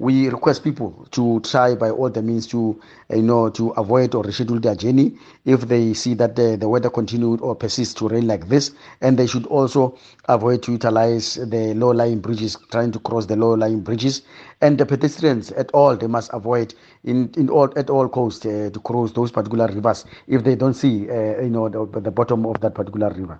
we request people to try by all the means to, uh, you know, to avoid or reschedule their journey if they see that the, the weather continued or persists to rain like this. And they should also avoid to utilize the low-lying bridges, trying to cross the low-lying bridges. And the pedestrians at all, they must avoid in, in all at all costs uh, to cross those particular rivers if they don't see, uh, you know, the, the bottom of that particular river.